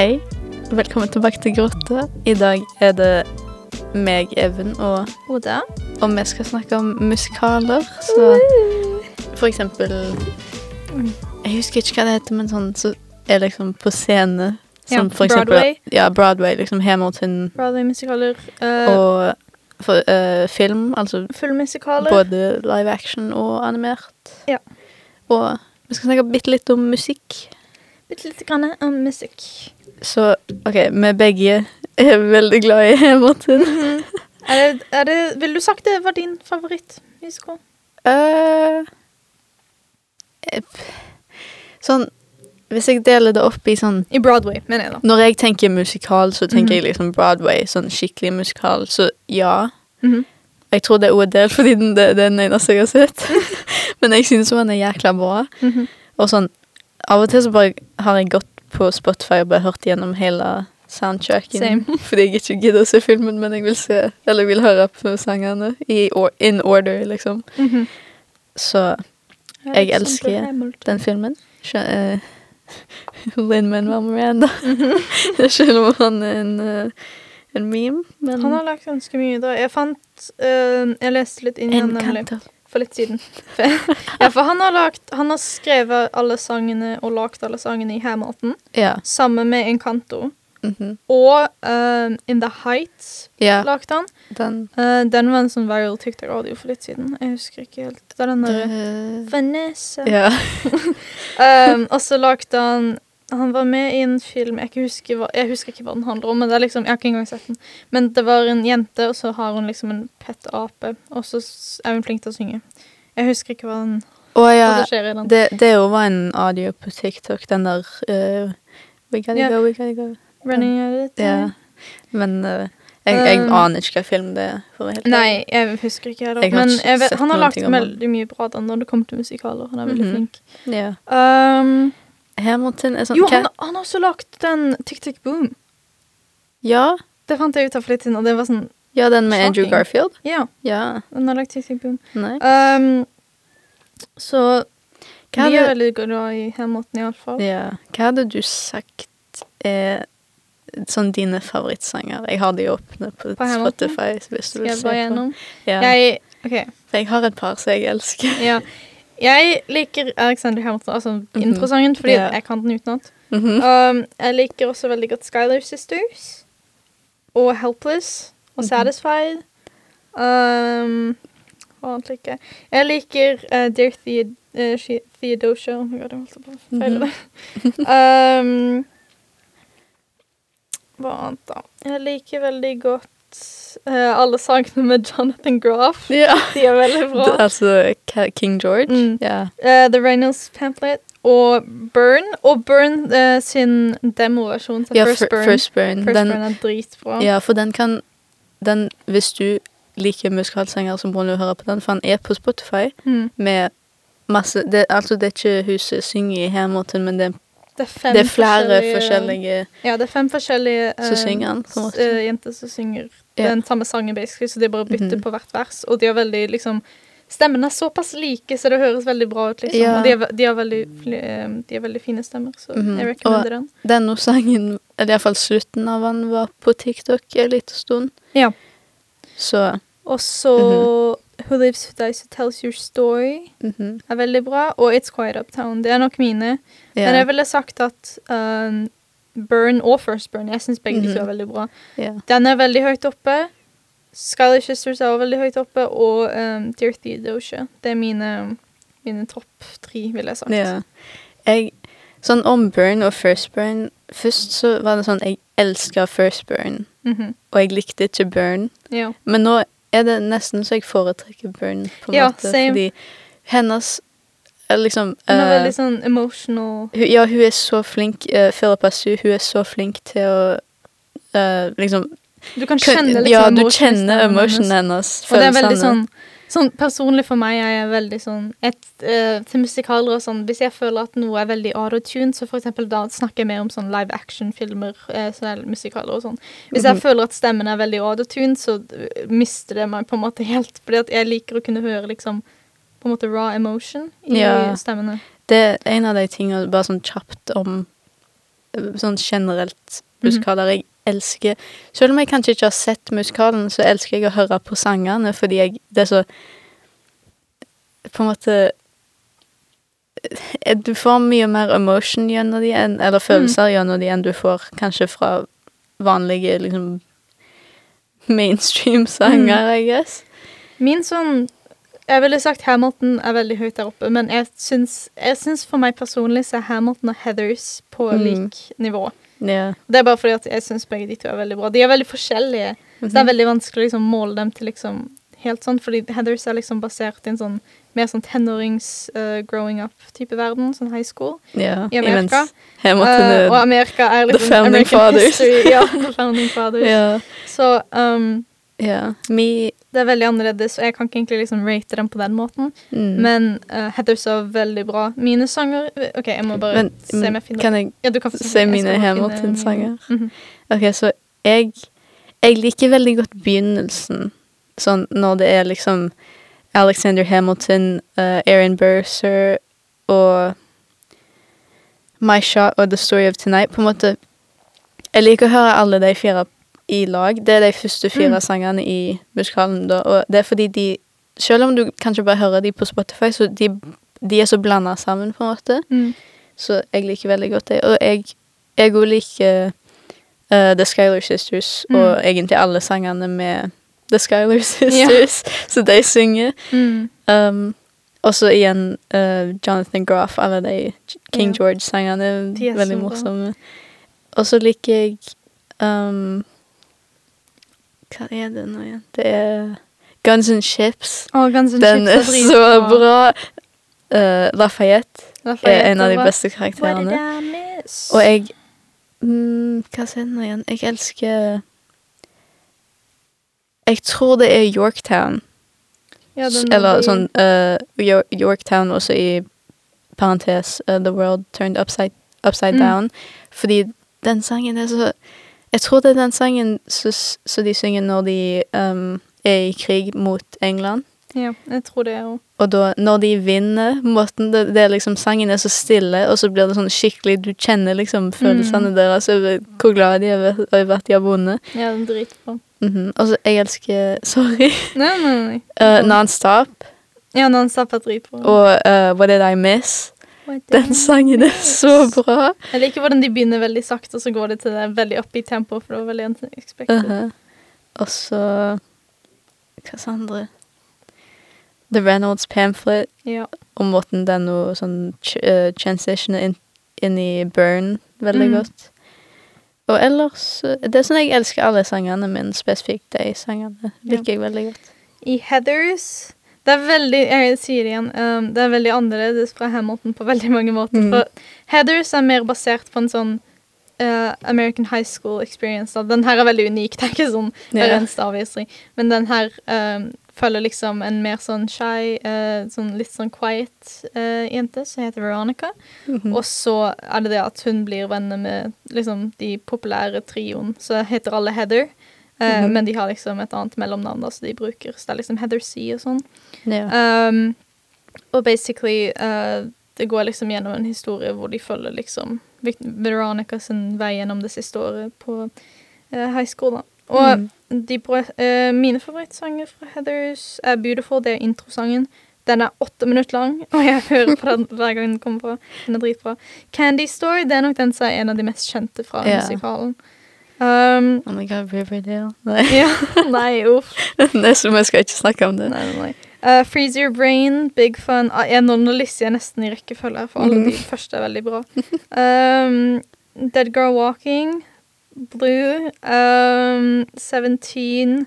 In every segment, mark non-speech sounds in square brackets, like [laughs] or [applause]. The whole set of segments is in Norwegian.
Hei, velkommen tilbake til Grotta. I dag er det meg, Even, og, Oda. og vi skal snakke om musikaler. Så for eksempel Jeg husker ikke hva det heter, men sånn så er liksom på scene. Som Ja, for eksempel Broadway. Ja, Broadway. Liksom Hamilton Broadway-musikaler. Uh, og for, uh, film. Altså Filmmusikaler. både live action og animert. Ja. Og vi skal snakke bitte litt om musikk. Bitte lite grann om musikk. Så OK, vi begge er veldig glad i [laughs] Hamilton. Er det, er det, vil du sagt det var din favorittmusikal? Eh, eh, sånn Hvis jeg deler det opp i sånn I Broadway, mener jeg da. Når jeg tenker musikal, så tenker Mhm. jeg liksom Broadway. Sånn skikkelig musikal. Så ja. Mhm. Jeg tror det er ODL fordi den, det, det er den eneste jeg har sett. [laughs] Men jeg synes den er jækla bra. Mhm. Og sånn Av og til så bare har jeg gått på Spotify og bare hørt gjennom hele soundtracken. [laughs] Fordi jeg ikke gidder å se filmen, men jeg vil se Eller vil høre på sangene i or in order, liksom. Mhm. Så Jeg elsker den filmen Skjø- [laughs] uh, Lin-Manuel Miranda. Mhm. [laughs] Selv om han er en, eh, en meme. Men Han har lagt ganske mye da. Jeg fant uh, Jeg leste litt inn i den, nemlig. For litt siden. ja, for han har lagt Han har skrevet alle sangene og lagd alle sangene i Hamilton, Ja. sammen med Encanto. -hmm. Og uh, In The Heights ja. lagde han. Den Uh, den var en sånn viral TikTok-audio for litt siden. Jeg husker ikke helt. Det er den derre Vanessa. Ja. [laughs] Um, og så lagde han Han var med i en film Jeg, husker hva, jeg husker ikke hva den handler om, men det liksom. Men det var en jente, og så har hun liksom en pett ape, og så er hun flink til å synge. Jeg husker ikke hva, den, Å ja. Det, det jo var en audio på TikTok, den der uh, We gotta yeah. go, we gotta go. Running out of time. Men uh, jeg, jeg Um, aner ikke hva film det er. Nei, jeg husker ikke heller. Jeg Men jeg vet, han har lagt veldig mye bra da når det kommer til musikaler. Han er veldig Mhm. flink. Yeah. Um, Hamilton er sånn jo, han, han har også lagt den Tick Tick Boom. Ja. Det fant jeg ut av for litt siden, og det var sånn ja, den med Andrew Shocking. Garfield. Ja, Ja. den har lagt Tick Tick Boom. Nei. Um, så Hva vi er hadde, veldig glad i Hamilton, iallfall. ja. Hva hadde du sagt er sånn dine favorittsanger? Jeg har de åpne på, På Hamilton? Spotify. Hvis du Skal vil jeg se bare på. gjennom? Ja. Jeg, ok, For jeg har et par som jeg elsker. ja. [laughs] Jeg liker Alexander Hamilton, altså Mhm. introsangen, fordi yeah. jeg kan den utenat. Mhm. Um, jeg liker også veldig godt Skylar Sisters og Helpless og Mhm. Satisfied. Um, hva annet liker jeg? Jeg liker uh, Dear Theod uh, She- Theodosia. Oh my god, jeg holdt på å feile Mhm. det. [laughs] um, hva annet, da? Jeg liker veldig godt alle sangene med Jonathan Groff. Ja. De er veldig bra. [laughs] Altså King George. Mm. Yeah. Uh, The Reynolds Pamphlet og Burn. Og Burn uh, sin demoversjon til ja, First Burn. First Burn. First den, Burn er dritbra. ja, for den kan den, Hvis du liker musikalsanger, så må du høre på den, for han er på Spotify Mm. med masse det, Altså, det er ikke huset synger i her måten, men det, Det er fem det er flere forskjellige Ja, det er fem forskjellige som eh, synger en måte. eh, jenter som synger yeah. den samme sangen, basically, så de bare bytter Mhm. på hvert vers. Og de har veldig liksom Stemmene er såpass like, så det høres veldig bra ut, liksom. Ja. Og de, er, de, har veldig, eh, de har veldig fine stemmer, så Mhm. jeg rekommenderer den. Og Denne sangen, eller iallfall slutten av den, var på TikTok en liten stund. Ja. Så Og så Mhm. Who Lives Who Dies Who Tells Your Story mhm. er veldig bra. Og It's Quiet Uptown. Det er nok mine. Yeah. Men jeg ville sagt at um, Burn og First Burn, jeg syns begge de Mhm. to er veldig bra. Yeah. Den er veldig høyt oppe. Skyler Sisters er også veldig høyt oppe. Og um, Dear Theodosia. Det er mine, mine topp tre, ville jeg sagt. Yeah. Jeg, sånn om Burn og First Burn Først så var det sånn Jeg elska First Burn, Mhm. og jeg likte ikke Burn. Men nå er det nesten så jeg foretrekker Burn, på en Ja, måte. same. Fordi hennes er liksom Hun er eh, veldig sånn emotional. hun, Ja, hun er så flink uh, Philippa Sue, hun er så flink til å uh, liksom Du kan kjenne liksom Ja, du kjenner emotionen hennes. Og det er veldig sånn Sånn Personlig for meg er jeg veldig sånn et, uh, Til musikaler og sånn Hvis jeg føler at noe er veldig autotune, så for eksempel da snakker jeg mer om sånn live action-filmer, uh, musikaler og sånn. Hvis jeg Mhm. føler at stemmen er veldig autotune, så eh, mister det meg på en måte helt. Fordi at jeg liker å kunne høre liksom på en måte raw emotion i Ja. stemmene. Det er en av de tingene bare sånn kjapt om sånn generelt musikaler. Jeg elsker Selv om jeg kanskje ikke har sett musikalen, så elsker jeg å høre på sangene, fordi jeg Det er så På en måte eh, Du får mye mer emotion gjennom de, eller følelser gjennom de, enn du får kanskje fra vanlige liksom mainstream-sanger, I guess. Min sånn Jeg ville sagt Hamilton er veldig høyt der oppe, men jeg syns, jeg syns for meg personlig så er Hamilton og Heathers på Mm. lik nivå. Ja. Det er bare fordi at jeg syns begge de to er veldig bra. De er veldig forskjellige. Så det er veldig vanskelig å liksom måle dem til liksom helt sånn, fordi Heathers er liksom basert i en sånn mer sånn tenårings uh, growing up-type verden, sånn high school. yeah. I Amerika. Imens, Hamilton Eh, og Amerika er The liksom Founding American Fathers. History. Ja, [laughs] The Founding Fathers. yeah. Så um, ja. Me det er veldig annerledes, og jeg kan ikke egentlig liksom rate dem på den måten. mm. Men uh, Heathers var veldig bra. Mine sanger OK, jeg må bare Men, se om jeg finner kan jeg Ja, du kan se mine Hamilton-sanger? Mm -hmm. OK, så jeg Jeg liker veldig godt begynnelsen. Sånn når det er liksom Alexander Hamilton, uh, Aaron Burser og My Shot og The Story of Tonight. På en måte Jeg liker å høre alle de fire i lag. Det er de første fire Mm. sangene i musikalen, da. Og det er fordi de Selv om du kanskje bare hører de på Spotify, så de, de er så blanda sammen, på en måte. Mm. Så jeg liker veldig godt det. Og jeg òg liker uh, The Skylar Sisters, Mm. og egentlig alle sangene med The Skylar [laughs] Sisters, [laughs] så de synger. Mm. Um, og så igjen uh, Jonathan Groff, alle de King. George-sangene. Er Veldig morsomme. Og så liker jeg um, Hva er det nå igjen? Det er Guns and Chips. Å, Guns N' Den er Chips så bra. Uh, Lafayette Lafayette er en av de beste karakterene. Og jeg mm, Hva sier den igjen? Jeg elsker Jeg tror det er Yorktown. ja, Eller sånn uh, Yorktown også i parentes uh, The World Turned Upside, upside Mm. Down. Fordi den sangen er så Jeg tror det er den sangen som de synger når de um, er i krig mot England. Ja, jeg tror det òg. Og da, når de vinner, måten det, det er liksom Sangen er så stille, og så blir det sånn skikkelig Du kjenner liksom følelsene deres over hvor glad de er over- at de har vunnet. Ja, den er Mm -hmm. Og så jeg elsker [laughs] Sorry. Nei, nei, nei. Uh, Non-Stop Ja, Non-stop er dritbra. og uh, What Did I Miss? Den sangen er så bra. Jeg liker hvordan de begynner veldig sakte, og så går det til det veldig opp i tempo, for det var veldig unexpected. Uh-huh. Og så Hva sa andre? The Reynolds Pamphlet. Ja. Og måten den nå sånn uh, eh, transitioner inn, inn i Burn veldig Mm. godt. Og ellers eh, Det er sånn jeg elsker alle sangene, men spesifikt de sangene liker jeg veldig godt. I Heathers Det er veldig Jeg sier det igjen. Um, det er veldig annerledes fra Hamilton på veldig mange måter. Mm. For Heathers er mer basert på en sånn uh, American high school experience. Da. Den her er veldig unik. [laughs] Det er ikke sånn yeah. hver eneste avvisning. Men den her um, følger liksom en mer sånn shy, uh, sånn litt sånn quiet uh, jente som heter Veronica. Mhm. Og så er det det at hun blir venner med liksom de populære trioen. Så heter alle Heather. Mhm. Men de har liksom et annet mellomnavn da, så de bruker. Så det er liksom Heather C og sånn. ja. Um, og basically uh, Det går liksom gjennom en historie hvor de følger liksom Veronica sin vei gjennom det siste året på uh, high school. da. Og Mm. de eh, mine favorittsanger fra Heathers er Beautiful. Det er introsangen. Den er åtte minutter lang, [laughs] og jeg hører på den hver gang den kommer på. Den er dritbra. Candy Story det er nok den som er en av de mest kjente fra yeah. musikalen. Um, Oh my god, Riverdale. Nei, [laughs] ja, nei, uff. [laughs] det er som jeg skal ikke snakke om det. Nei, nei. Uh, Freeze Your Brain, Big Fun ah, Jeg jeg nesten i rekkefølge, for alle de [laughs] første er veldig bra. Um, Dead Girl Walking, Blue, um, 17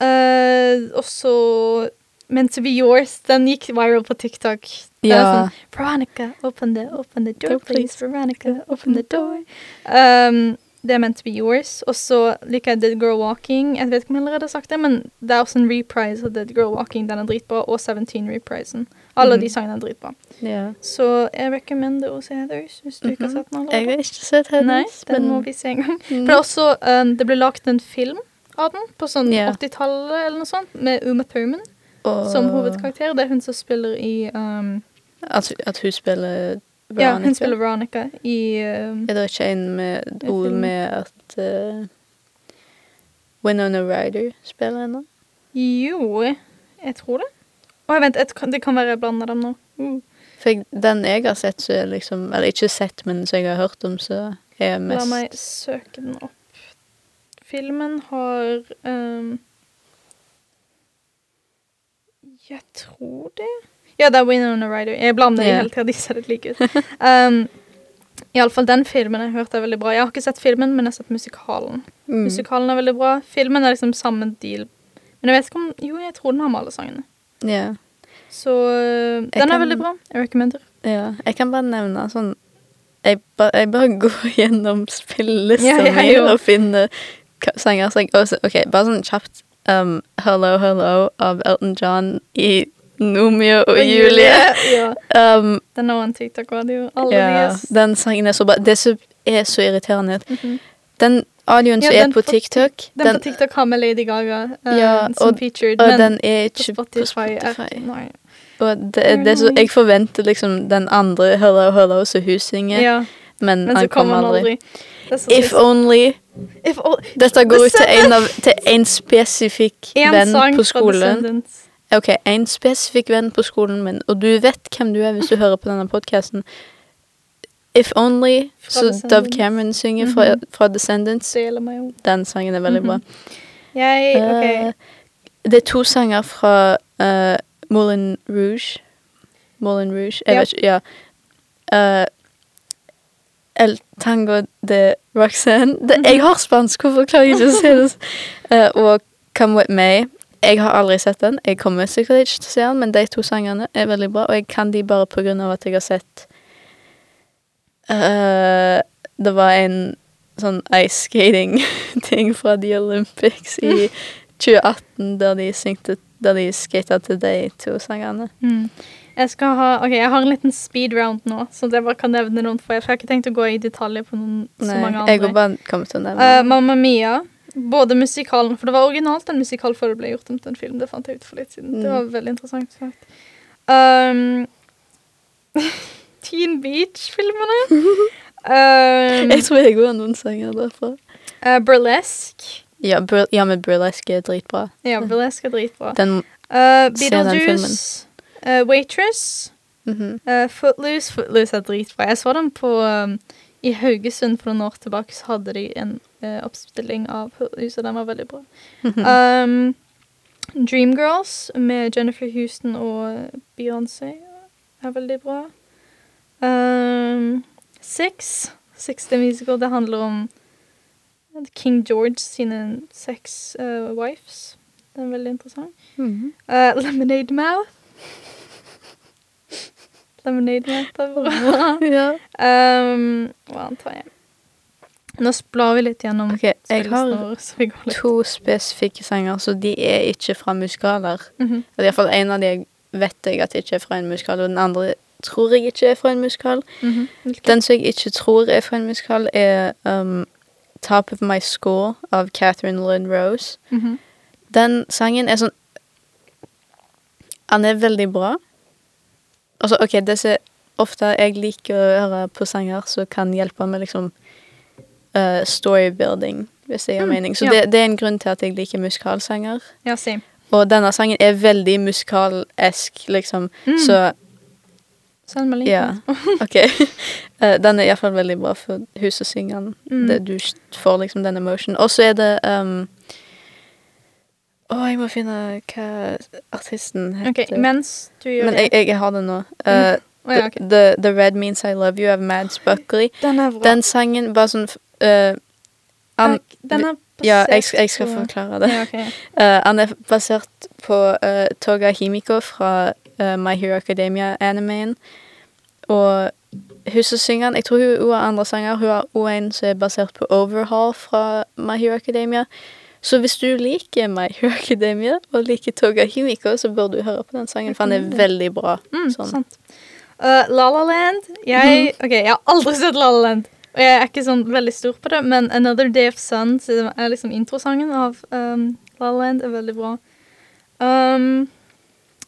uh, Og så Meant to be yours. Den gikk viral på TikTok. Det er Ja. sånn Veronica, open the, open the door, please. Veronica, open the door. Um, det er meant to be yours. Og så liker jeg Dead Girl Walking. Jeg vet ikke om jeg allerede har sagt det, men det er også en reprise av Dead Girl Walking. Den er dritbra. Og 17-reprisen. Alle mm. de sangene er dritbra. Yeah. Så jeg recommender å se Heathers hvis du ikke har Mhm. sett den Jeg har ikke sett Nei, den men må vi se en gang. Mm. Det er også um, Det ble lagt en film av den på sånn yeah. 80-tallet eller noe sånt, med Uma Thurman oh. som hovedkarakter. Det er hun som spiller i um, At, at hun spiller Ja, hun spiller Veronica i uh, Er det ikke en med ord med at uh, Winona Ryder spiller henne? Jo, jeg tror det. Å, vent, et, det kan være jeg blander dem nå. Uh, For den jeg har sett, så er liksom Eller ikke sett, men som jeg har hørt om, så er jeg La meg søke den opp. Filmen har um, Jeg tror det Ja, det er Winona Ryder. Jeg blander yeah. hele tida. De ser litt like ut. Um, Iallfall den filmen jeg hørte er veldig bra. Jeg har ikke sett filmen, men jeg har sett musikalen. mm. Musikalen er veldig bra. Filmen er liksom samme deal. Men jeg vet ikke om Jo, jeg tror den har med alle sangene. Yeah. Så øh, den kan- er veldig bra. Jeg recommender. ja. Jeg kan bare nevne sånn Jeg, ba, jeg bare [laughs] går gjennom spillelista Ja, jeg mi og finner sanger som jeg også, OK, bare sånn kjapt. Um, 'Hello, Hello' av Elton John i Nomeo og Julie. ja. Um, Den er en TikTok-video. Alle ja, deres. den sangen er så bra. Det som er så irriterende, Mhm. den audioen som Ja, er på på TikTok, Den, den, på TikTok har med Lady Gaga uh, Ja, som og- featured, og men den er på ikke Spotify, på Spotify. Er. Og det, det så, jeg forventer liksom den andre 'Hello, Hello' som hun synger, Ja, men, men han kommer aldri. aldri. If only If Dette går ut til en, av, til en spesifikk En venn på skolen. Ok, En spesifikk venn på skolen min, og du vet hvem du er hvis du hører på denne podkasten. If Only, så Dove Cameron synger fra, Mhm. fra Descendants. Den sangen er veldig bra. Mhm. Jeg okay. uh, det er to sanger fra uh, Moulin Rouge. Moulin Rouge, jeg Ja. vet ikke, ja. Uh, El Tango de Roxanne. Det, jeg har spansk, hvorfor klarer jeg ikke å si det? Uh, [laughs] og Come With Me. Jeg har aldri sett den. Jeg kommer sikkert ikke til å se den, men de to sangene er veldig bra, og jeg kan de bare på grunn av at jeg har sett uh, Det var en sånn ice skating-ting [laughs] fra The Olympics i 2018 der de syngte Der de skata til de to sangene. Mm. Jeg skal ha Ok, jeg har en liten speed round nå, så jeg bare kan nevne noen. For jeg har ikke tenkt å gå i detaljer på noen, så mange mange jeg andre. bare til å nevne Uh. Mamma Mia. Både musikalen, for det var originalt en musikal før det ble gjort om til en film. Det fant jeg ut for litt siden. Det Mm. var veldig interessant. Um, [laughs] Teen Beach-filmene. [laughs] um, Jeg tror jeg òg har noen sanger derfra. Uh, Burlesque. Ja, Bur ja men Burlesque er dritbra. Ja, Burlesque er dritbra. Den Uh, Beetlejuice. eh, Waitress. -hmm. uh, Footloose. Footloose er dritbra. Jeg så den på um, I Haugesund for noen år tilbake, så hadde de en eh, oppstilling av huset. den var veldig bra. Mhm. Um, Dreamgirls med Jennifer Houston og Beyoncé er veldig bra. Um, Six. Six the Musical. Det handler om King George sine seks uh, wives. Det er veldig interessant. Mhm. Uh, Lemonade Mouth. Mouth er bra. ja. um, hva annet har jeg? Nå blar vi litt gjennom okay, jeg har to spesifikke sanger, så de er ikke fra musikaler. Mhm. Eller Iallfall en av de vet jeg at ikke er fra en musikal, og den andre tror jeg ikke er fra en musikal. Mm -hmm. okay. Den som jeg ikke tror er fra en musikal, er um, Top of My Score av Catherine Lynn Rose. Mhm. Den sangen er sånn Han er veldig bra. Altså, OK, det som ofte jeg liker å høre på sanger som kan hjelpe med liksom uh, storybuilding, hvis det gir Mm, mening. Så ja. det, det er en grunn til at jeg liker musikalsanger. Ja, same. Og denne sangen er veldig musikalesk, liksom. Mm. Så Send meg ja. [laughs] OK. Eh, den er iallfall veldig bra for hun som synger den. Mm. Det, du får liksom den emotionen. Og så er det um, Å, jeg må finne hva artisten OK, heter. mens du gjør Men det jeg, jeg har det nå. Uh, Oh, ja, okay. the, the Red Means I Love You av Mads Buckley. Den. Den sangen bare sånn uh, an, den er basert Ja, jeg, jeg skal forklare det. Ja, okay. [laughs] Uh, han er basert på uh, Toga Himiko fra My Hero Academia-animeen. Og hun som synger den Jeg tror hun, hun har andre sanger. Hun har en som er basert på Overhaul fra My Hero Academia. Så hvis du liker My Hero Academia og liker Toga Himiko, så bør du høre på den sangen, for han er veldig bra. Mm, sånn. Sant. Uh, La La Land jeg, Ok, jeg har aldri sett La La Land. Og jeg er ikke sånn veldig stor på det, men Another Day of Sun er liksom introsangen av um, La La Land, er veldig bra. Um,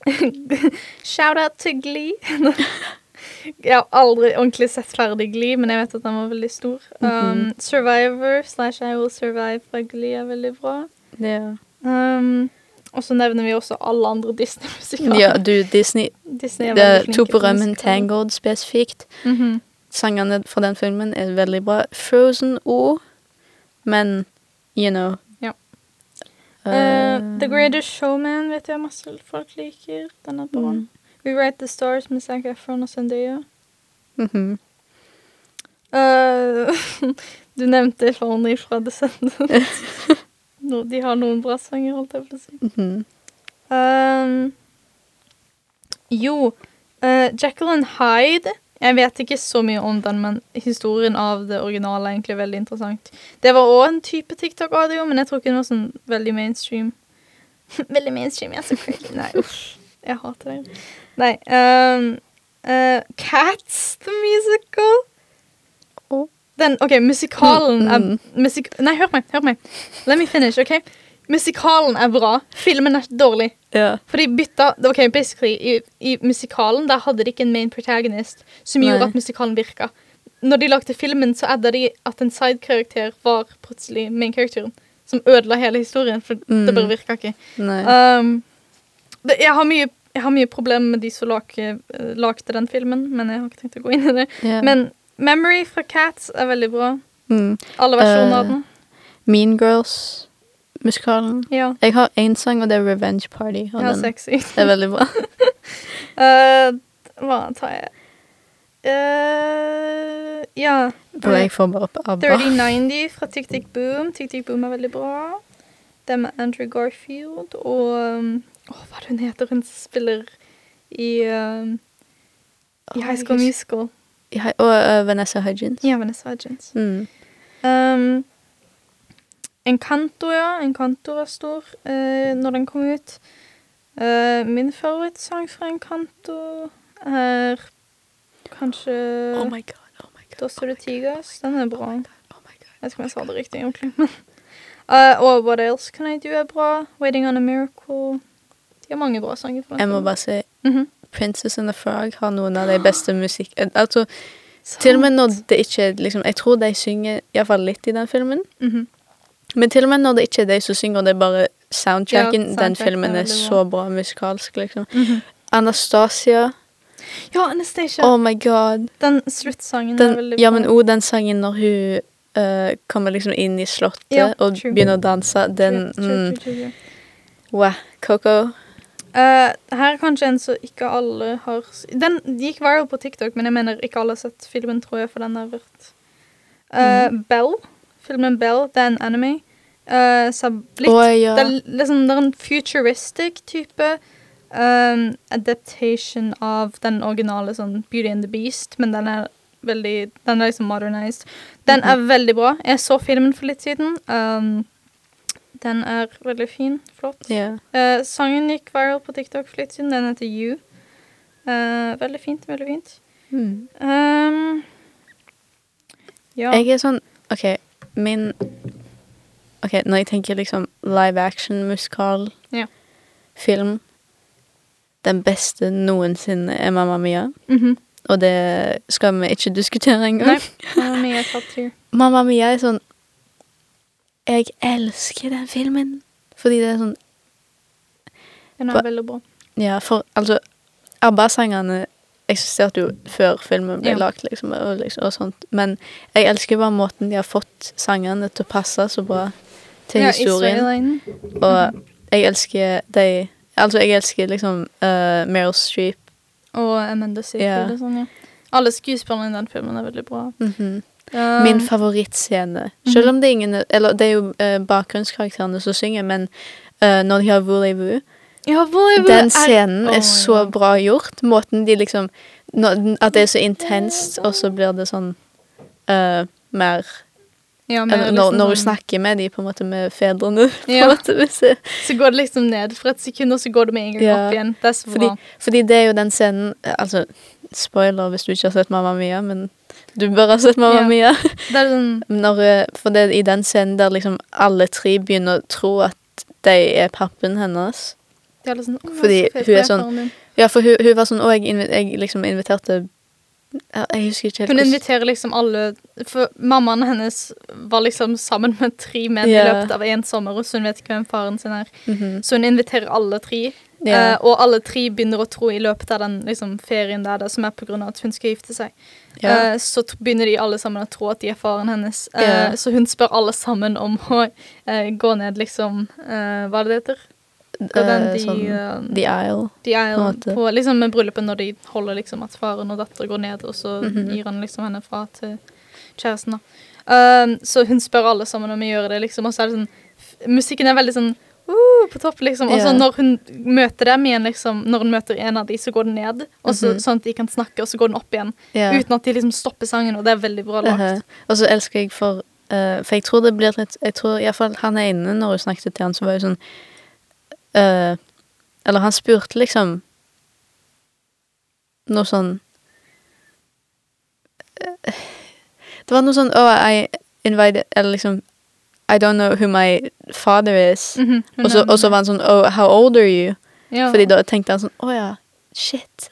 [laughs] shout out to Glee. [laughs] [laughs] Jeg har aldri ordentlig sett ferdig Glee, men jeg vet at den var veldig stor. Um, Mhm. Survivor slash I Will Survive fra Glee er veldig bra. Yeah. Um, og så nevner vi også alle andre Disney-musikaler. ja, du, Disney Disney er Det er To på rømmen. Tangled spesifikt. Mhm. Sangene fra den filmen er veldig bra. Frozen òg, men you know Ja. Uh, The Greatest Showman vet jeg masse folk liker. Den er bra. Mm. Rewrite the Stars med Zac Efron og Zendaya. mhm. Uh, [laughs] du nevnte Farny fra Descendants. [laughs] no, de har noen bra sanger, holdt jeg på å si. Mhm. Um, jo, uh, Jekyll and Hyde Jeg vet ikke så mye om den, men historien av det originale er egentlig veldig interessant. Det var òg en type TikTok-audio, men jeg tror ikke den var sånn veldig mainstream. [laughs] veldig mainstream, jeg er så crazy. Nei, uff. Jeg hater det. Nei. Um, uh, Cats the Musical. Oh. Den, OK, musikalen er musik Nei, hør meg. hør meg. Let me finish, OK? Musikalen er bra. Filmen er dårlig. Ja. For de bytta Ok, basically, i, i musikalen der hadde de ikke en main protagonist som Nei. gjorde at musikalen virka. Når de lagde filmen, så edda de at en sidekarakter var plutselig main-karakteren. Som ødela hele historien, for Mm. det bare virka ikke. Nei. Um, det, jeg har mye jeg har mye problemer med de som lagde, lagde den filmen, men jeg har ikke tenkt å gå inn i det. Yeah. Men Memory fra Cats er veldig bra. mm. Alle versjoner uh, av den. Mean Girls-musikalen. Ja, Jeg har én sang, og det er Revenge Party. Og ja den sexy. er veldig bra. uh, [laughs] hva tar jeg? uh, ja. Og jeg får bare opp ABBA. 3090 fra Tick Tick Boom. Tick Tick Boom er veldig bra. Det med Andrew Garfield og um, Åh, hva er det hun heter? Hun spiller i uh, I High School Musical. Ja, og uh, Vanessa Hudgens. Ja, Vanessa Hudgens. Mm. Um, Encanto, ja. Encanto var stor uh, når den kom ut. Uh, min favorittsang fra Encanto er kanskje Oh my god, oh my god. Dos Ortigas. Den er bra. Oh my god, oh god. Jeg vet ikke om jeg sa det riktig, egentlig. [laughs] Eh, og What Else Can I Do er bra. Waiting on a Miracle. De har mange bra sanger. Jeg må bare si Mhm. Princess and the Frog har noen av de beste musikk... Altså, Altså, til og med når det ikke er liksom Jeg tror de synger iallfall litt i den filmen. Mhm. Men til og med når det ikke er de som synger, det er bare soundtracken, Ja, den filmen er så bra musikalsk, liksom. Mhm. Anastasia. Ja, Anastasia. Oh my god. Den sluttsangen er veldig bra. ja, men òg den sangen når hun uh, kommer liksom inn i slottet Ja, og true. begynner å danse. Den True, true, mm. Wow. Coco. Eh, her er kanskje en som ikke alle har Den gikk viral på TikTok, men jeg mener ikke alle har sett filmen, tror jeg, for den har vært uh, mm. Bell. Filmen Bell, det er en anime. Uh, så litt oh, ja. det, er liksom, det er en futuristic type um, adaptation av den originale sånn Beauty and the Beast, men den er veldig Den er liksom modernized. Den er Mhm. veldig bra. Jeg så filmen for litt siden. Um, den er veldig fin. Flott. Yeah. Eh, sangen gikk viral på TikTok for litt siden. Den heter You. Eh, veldig fint, veldig fint. Mm. Um, ja. Jeg er sånn OK, min OK, når jeg tenker liksom live action, musikal, yeah. film Den beste noensinne er Mamma Mia. Mhm. Og det skal vi ikke diskutere engang. Nei. Mamma Mia. [laughs] Mamma Mia er sånn Jeg elsker den filmen. Fordi det er sånn Den er veldig bra. Ja, for altså ABBA-sangene eksisterte jo før filmen ble Ja. lagd, liksom og, liksom, og sånt. Men jeg elsker bare måten de har fått sangene til å passe så bra til ja, historien. Og jeg elsker de Altså, jeg elsker liksom uh, Meryl Streep. Og Amanda Seyfried Ja. og sånn, ja. Alle skuespillerne i den filmen er veldig bra. Mhm. Um, Min favorittscene. Selv om det er ingen Eller det er jo uh, bakgrunnskarakterene som synger, men uh, når de har Voulez-Vous ja, Den scenen er så bra gjort. Måten de liksom når, At det er så intenst, og så blir det sånn uh, mer ja, men eller, liksom når, når hun sånn- snakker med de på en måte med fedrene. [laughs] Ja. måte, Så går det liksom ned for et sekund, og så går det med en gang Ja. opp igjen. Det fordi, fordi det er jo den scenen Altså, spoiler hvis du ikke har sett Mamma Mia, men du bør ha sett Mamma. Mia. Det er sånn Når, eh, for det er i den scenen der liksom alle tre begynner å tro at de er pappen hennes. liksom, Fordi hun er sånn-. Ja, for hun, hun var sånn Å, jeg, jeg liksom inviterte Jeg husker ikke helt Hun inviterer liksom alle For mammaen hennes var liksom sammen med tre menn yeah. i løpet av én sommer, så hun vet ikke hvem faren sin er. Mhm. Så hun inviterer alle tre. yeah. uh, og alle tre begynner å tro i løpet av den liksom, ferien der, det, som er av at hun skal gifte seg. yeah. uh, så begynner de alle sammen å tro at de er faren hennes. Uh. Så hun spør alle sammen om å eh, gå ned, liksom eh, Hva er det det heter? Den, Eh, de, sånn eh, The Isle. The Isle på liksom med bryllupet når de holder liksom at faren og datter går ned, og så Mhm. gir han liksom henne fra til kjæresten. da. Um, så hun spør alle sammen om å gjøre det, liksom, og så er det sånn Musikken er veldig sånn uh, på topp, liksom. Og så yeah. når hun møter dem igjen, liksom, når hun møter en av de, så går den ned, og så, Mhm. sånn at de kan snakke, og så går den opp igjen. Yeah. Uten at de liksom stopper sangen, og det er veldig bra lagt. Uh-huh. Og så elsker jeg for uh, For jeg tror det blir litt Jeg tror iallfall han inne når hun snakket til han, så var jo sånn Eller han spurte liksom Noe sånn eh, Det var noe sånn Oh, I invited Eller liksom I don't know who my father is. Mm -hmm. Og så, og så var han sånn Oh, how old are you? ja. Fordi da tenkte han sånn Å ja, shit.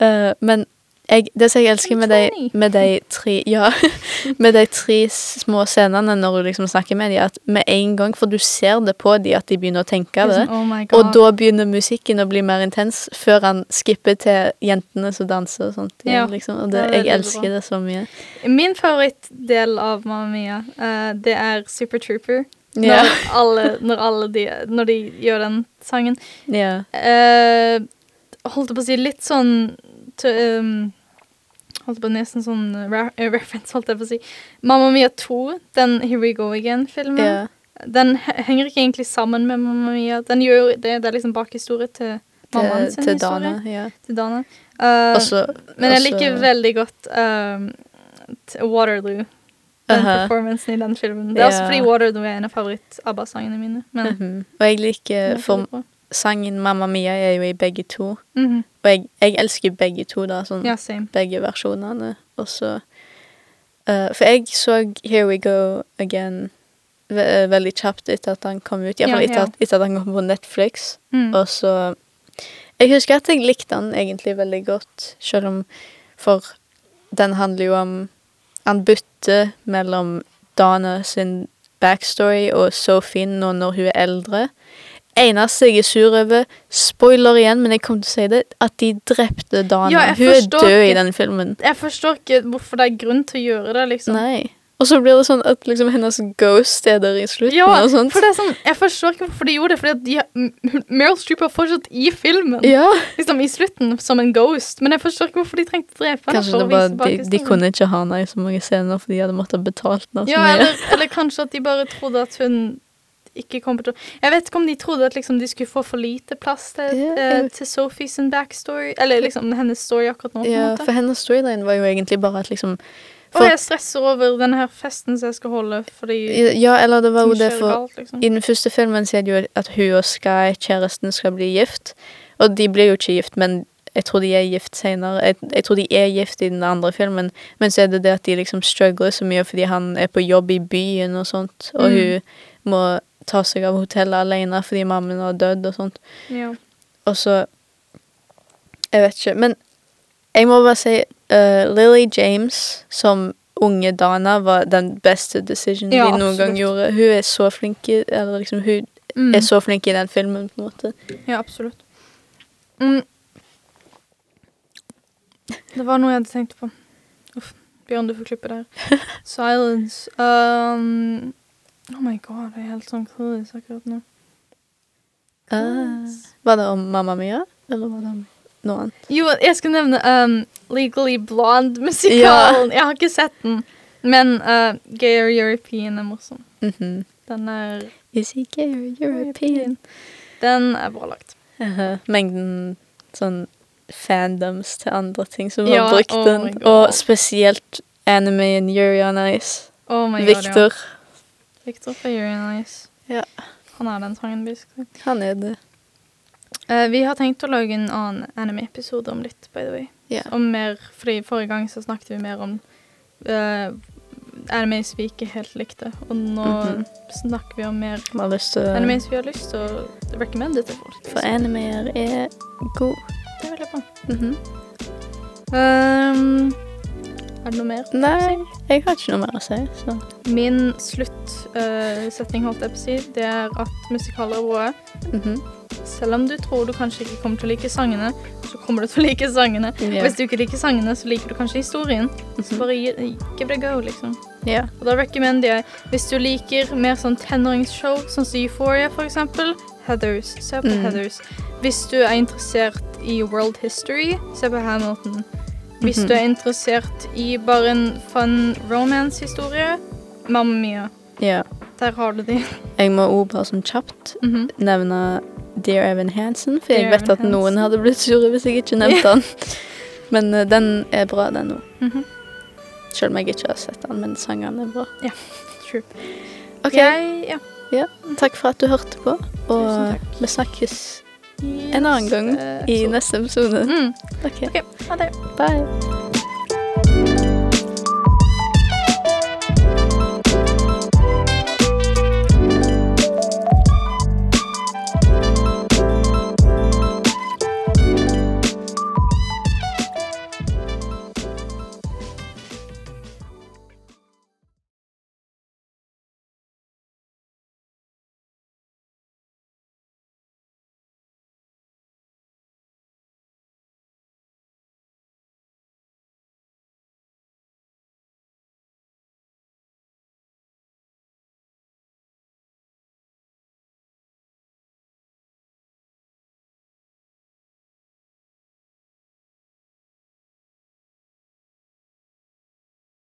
uh, [laughs] men jeg, det som jeg elsker med de, med de tre Ja, [laughs] med de tre små scenene når du liksom snakker med dem, at med en gang For du ser det på dem at de begynner å tenke det. Sånn, oh. Og da begynner musikken å bli mer intens, før han skipper til jentene som danser og sånt. Ja, liksom. Og det det, jeg elsker bra. det så mye. Min favorittdel av Mamma Mia, uh, det er Super Trooper. Når, Ja. [laughs] alle, når, alle de, når de gjør den sangen. Ja. Uh, holdt jeg på å si litt sånn um, Holdt på nesten sånn ra eh, reference, holdt jeg på å si. Mamma Mia 2, den Here We Go Again-filmen, yeah. den henger ikke egentlig sammen med Mamma Mia. Den gjør jo det, det er liksom bakhistorie til mammaen sin til historie. Dana. Ja. Til Dana. Uh, også, men jeg liker veldig godt um, Waterloo. Den Aha. performancen i den filmen. Det er også fordi Waterloo er en av favoritt-ABBA-sangene mine. Men Mhm. Og jeg liker er For. Sangen Mamma Mia er jo i begge to. Mhm. Og jeg, jeg elsker begge to, da. Sånn, Ja. Begge versjonene. Og så uh, For jeg så Here We Go Again ve eh, veldig kjapt etter at han kom ut. Iallfall Ja, etter, ja. etter at han kom på Netflix. Mm. Og så Jeg husker at jeg likte han egentlig veldig godt, selv om For den handler jo om Han bytter mellom Dana sin backstory og Sophie nå når hun er eldre. Eneste jeg er sur over, spoiler igjen, men jeg kommer til å si det, at de drepte Dana. Ja, hun er død død i den filmen. Jeg forstår ikke hvorfor det er grunn til å gjøre det, liksom. Nei. Og så blir det sånn at liksom hennes ghost er der i slutten Ja, og sånt. for det er sånn, Jeg forstår ikke hvorfor de gjorde det, fordi de, Meryl Streep er fortsatt i filmen. Ja. Liksom I slutten, som en ghost. Men jeg forstår ikke hvorfor de trengte å drepe henne. Kanskje det var, de, de kunne ikke ha henne i så mange scener, for de hadde måttet betalt henne så Ja, mye. eller, eller kanskje at de bare trodde at hun ikke kom til å Jeg vet ikke om de trodde at liksom de skulle få for lite plass til, yeah. eh, til Sophie sin backstory. Eller liksom hennes story akkurat nå. Ja, yeah, for hennes storyline var jo egentlig bare at liksom Og jeg stresser over denne her festen som jeg skal holde, fordi Ja, eller det var jo det for galt, liksom. I den første filmen så er det jo at hun og Sky, kjæresten, skal bli gift. Og de blir jo ikke gift, men jeg tror de er gift senere. Jeg, jeg tror de er gift i den andre filmen, men så er det det at de liksom struggler så mye fordi han er på jobb i byen og sånt, og Mm. hun må ta seg av hotellet alene fordi mammaen har dødd og sånt. Ja. Og så Jeg vet ikke. Men jeg må bare si uh, Lily James som unge Dana var den beste decisionen Ja, de noen gang gjorde. Hun er så flink i Eller liksom, hun Mm. er så flink i den filmen, på en måte. Ja, absolutt. Mm. Det var noe jeg hadde tenkt på. Uff, Bjørn, du får klippe der. [laughs] Silence. Um, oh my god, jeg er helt sånn cruise akkurat nå. Uh, var det om Mamma Mia, eller var det om noe annet? Jo, jeg skal nevne um, Legally Blonde-musikalen. Jeg har ikke sett den, men uh, Gay or European er morsom. Mhm. Den er Is he gay or European? Den er bra lagt. Aha, Mengden sånn fandoms til andre ting som Ja, har brukt oh den. Og spesielt Anime and Yuri on Ice. Oh my god, ja. Victor. Fra Yuri. Ja. Han er den sangen, basically. Han er det. Uh, vi har tenkt å lage en annen anime-episode om litt, by the way. Yeah. Om mer, fordi Forrige gang så snakket vi mer om uh, animes vi ikke helt likte. Og nå Mhm. snakker vi om mer animes vi har lyst til å recommende til folk. For animer er god. Det er veldig bra. -hmm. Um, er det noe mer? Nei, jeg har ikke noe mer å si. Så. Min sluttsetning, holdt jeg på å si, det er at musikaler er bra. -hmm. Selv om du tror du kanskje ikke kommer til å like sangene, så kommer du til å like sangene. Ja. Hvis du ikke liker sangene, så liker du kanskje historien. Så Mhm. bare gi- give it a go, liksom. Yeah. Og da recommender jeg, hvis du liker mer sånn tenåringsshow, sånn som Euphoria for eksempel, Heathers. Se på Mm. Heathers. Hvis du er interessert i world history, se på Hamilton. Hvis du er interessert i bare en fun romance-historie, Mamma Mia. ja. Der har du de. Jeg må òg bare sånn kjapt Mhm. nevne Dear Evan Hansen, for jeg vet Evan at noen Hansen. hadde blitt sure hvis jeg ikke nevnte den. Men uh, den er bra, den òg. Mhm. Selv om jeg ikke har sett den, men sangene er bra. Ja, True. OK, Jeg, ja. takk for at du hørte på, og vi snakkes en annen gang i neste episode. Mm. OK, OK, ha det. bye.